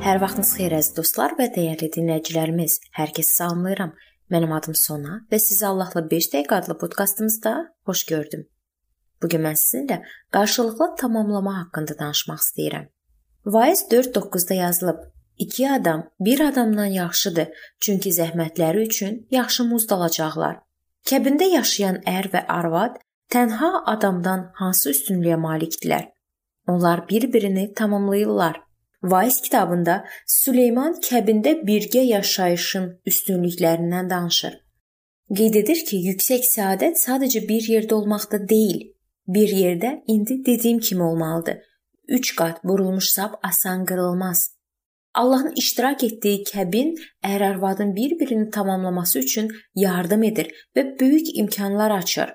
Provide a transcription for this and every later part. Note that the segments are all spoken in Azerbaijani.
Hər vaxtınız xeyir əziz dostlar və dəyərli dinləyicilərimiz. Hər kəsi salamlayıram. Mənim adım Sona və sizi Allahla 5 dəqiqə adlı podkastımızda xoş gördüm. Bu gün mən sizinlə qarşılıqlı tamamlama haqqında danışmaq istəyirəm. Vaiz 4:9-da yazılıb: İki adam bir adamdan yaxşıdır, çünki zəhmətləri üçün yaxşı muzd alacaqlar. Kəbində yaşayan ər və arvad tənha adamdan hansı üstünlüyə malikdirlər? Onlar bir-birini tamamlayırlar. Vaiz kitabında Süleyman kəbində birgə yaşayışın üstünlüklərindən danışır. Qeyd edir ki, yüksək səadət sadəcə bir yerdə olmaqda deyil, bir yerdə indi dediyim kimi olmalıdır. 3 qat burulmuş sap asan qırılmaz. Allahın iştirak etdiyi kəbin ər-arvadın bir-birini tamamlaması üçün yardım edir və böyük imkanlar açır.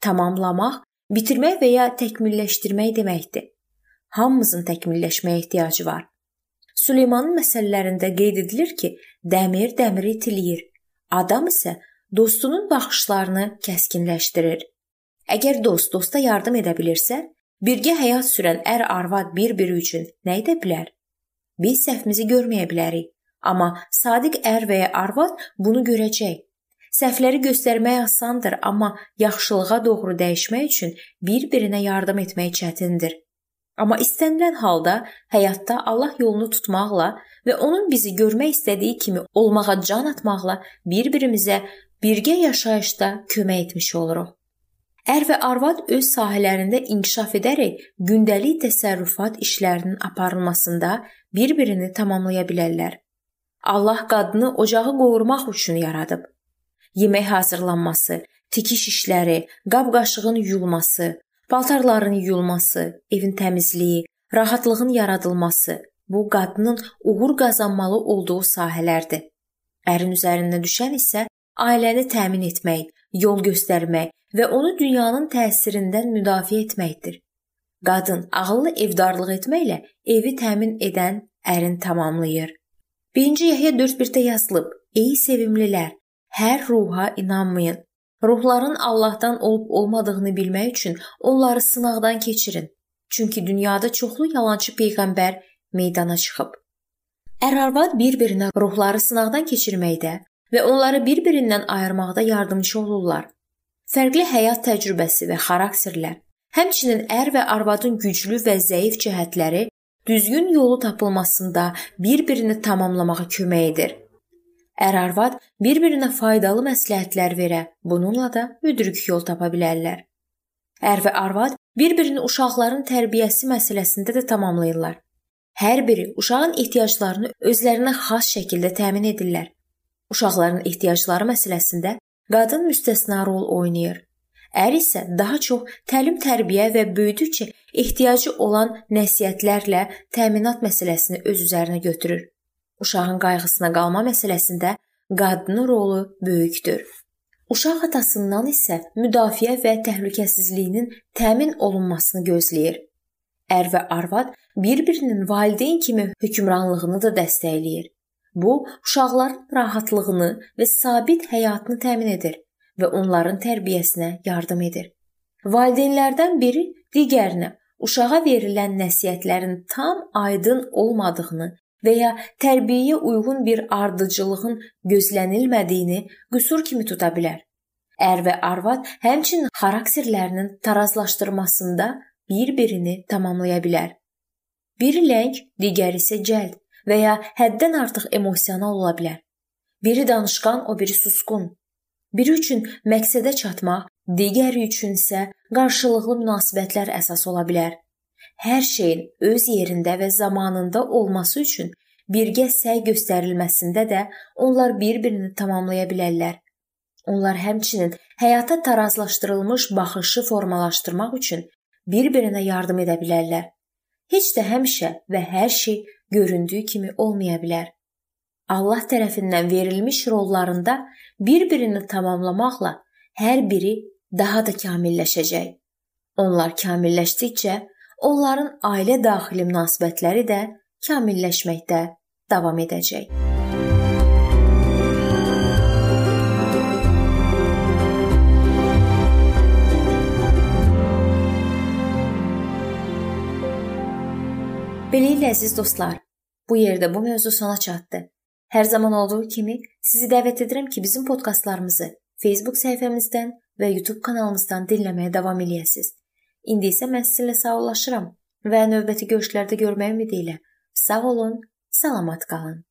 Tamamlamaq, bitirmək və ya təkmilləşdirmək deməkdir hamımızın təkmilləşməyə ehtiyacı var. Süleymanın məsələlərində qeyd edilir ki, dəmir dəmiri itiləyir. Adam isə dostunun baxışlarını kəskinləşdirir. Əgər dost dosta yardım edə bilirsə, birgə həyat sürən ər-arvad bir-biri üçün nə edə bilər? Biz səhvimizi görməyə bilərik, amma sadiq ər və ya arvad bunu görəcək. Səhvləri göstərmək asandır, amma yaxşılığa doğru dəyişmək üçün bir-birinə yardım etmək çətindir. Amma istənilən halda həyatda Allah yolunu tutmaqla və onun bizi görmək istədiyi kimi olmağa can atmaqla bir-birimizə birgə yaşayışda kömək etmiş oluruq. Ər və arvad öz sahələrində inkişaf edərək gündəlik təsərrüfat işlərinin aparılmasında bir-birini tamamlaya bilərlər. Allah qadını ocağı qovurmaq üçün yaradıb. Yemək hazırlanması, tikiş işləri, qab-qaşığın yuyulması, Paltarların yuyulması, evin təmizliyi, rahatlığın yaradılması bu qadının uğur qazanmalı olduğu sahələrdir. Ərin üzərinə düşən isə ailəni təmin etmək, yol göstərmək və onu dünyanın təsirindən müdafiə etməkdir. Qadın ağıllı evdarlıq etməklə evi təmin edən ərin tamamlayır. 1-ci Yəhya 4:1-də yazılıb: "Ey sevimlilər, hər ruha inanmayın, Ruhların Allahdan olub-olmadığını bilmək üçün onları sınaqdan keçirin. Çünki dünyada çoxlu yalançı peyğəmbər meydana çıxıb. Ər-arvad bir-birinə ruhları sınaqdan keçirməkdə və onları bir-birindən ayırmaqda yardımçı olurlar. Fərqli həyat təcrübəsi və xarakterlər, həmçinin ər və arvadın güclü və zəif cəhətləri düzgün yolu tapılmasında bir-birini tamamlamağa kömək edir. Ər-arvad bir-birinə faydalı məsləhətlər verə, bununla da müdrik yol tapa bilərlər. Ər və arvad bir-birini uşaqların tərbiyəsi məsələsində də tamamlayırlar. Hər biri uşağın ehtiyaclarını özlərinə xas şəkildə təmin edirlər. Uşaqların ehtiyacları məsələsində qadın müstəsna rol oynayır. Ər isə daha çox təlim-tərbiyə və böyüdükcə ehtiyacı olan nəsihətlərlə təminat məsələsini öz üzərinə götürür. Uşağın qayğısına qalma məsələsində qadının rolu böyükdür. Uşaq atasından isə müdafiə və təhlükəsizliyinin təmin olunmasını gözləyir. Ər və arvad bir-birinin valideyn kimi hökmranlığını da dəstəkləyir. Bu, uşaqların rahatlığını və sabit həyatını təmin edir və onların tərbiyəsinə yardım edir. Valideynlərdən biri digərinə uşağa verilən nəsihətlərin tam aydın olmadığını və ya tərbiyəyə uyğun bir ardıcıllığın gözlənilmədiyini qüsur kimi tuta bilər. Ər və arvad həmçinin xarakterlərinin tarazlaşdırmasında bir-birini tamamlaya bilər. Biri ləng, digəri isə cəld və ya həddən artıq emosional ola bilər. Biri danışqan, o biri susqun. Biri üçün məqsədə çatmaq, digəri üçün isə qarşılıqlı münasibətlər əsas ola bilər hər şeyin öz yerində və zamanında olması üçün birgə səy göstərilməsində də onlar bir-birini tamamlaya bilərlər. Onlar həmçinin həyata tarazlaşdırılmış baxışı formalaşdırmaq üçün bir-birinə yardım edə bilərlər. Heç də həmişə və hər şey göründüyü kimi olmaya bilər. Allah tərəfindən verilmiş rollarında bir-birini tamamlamaqla hər biri daha da kamilləşəcək. Onlar kamilləşdikcə onların ailə daxili münasibətləri də kamilləşməkdə davam edəcək. Beləliklə əziz dostlar, Bu yerdə bu mövzu sona çatdı. Hər zaman olduğu kimi sizi dəvət edirəm ki, bizim podkastlarımızı Facebook səhifəmizdən və YouTube kanalımızdan dinləməyə davam eləyəsiniz. İndi isə mən sizinlə sağollaşıram və növbəti görüşlərdə görmək ümidi ilə sağ olun, salamat qalın.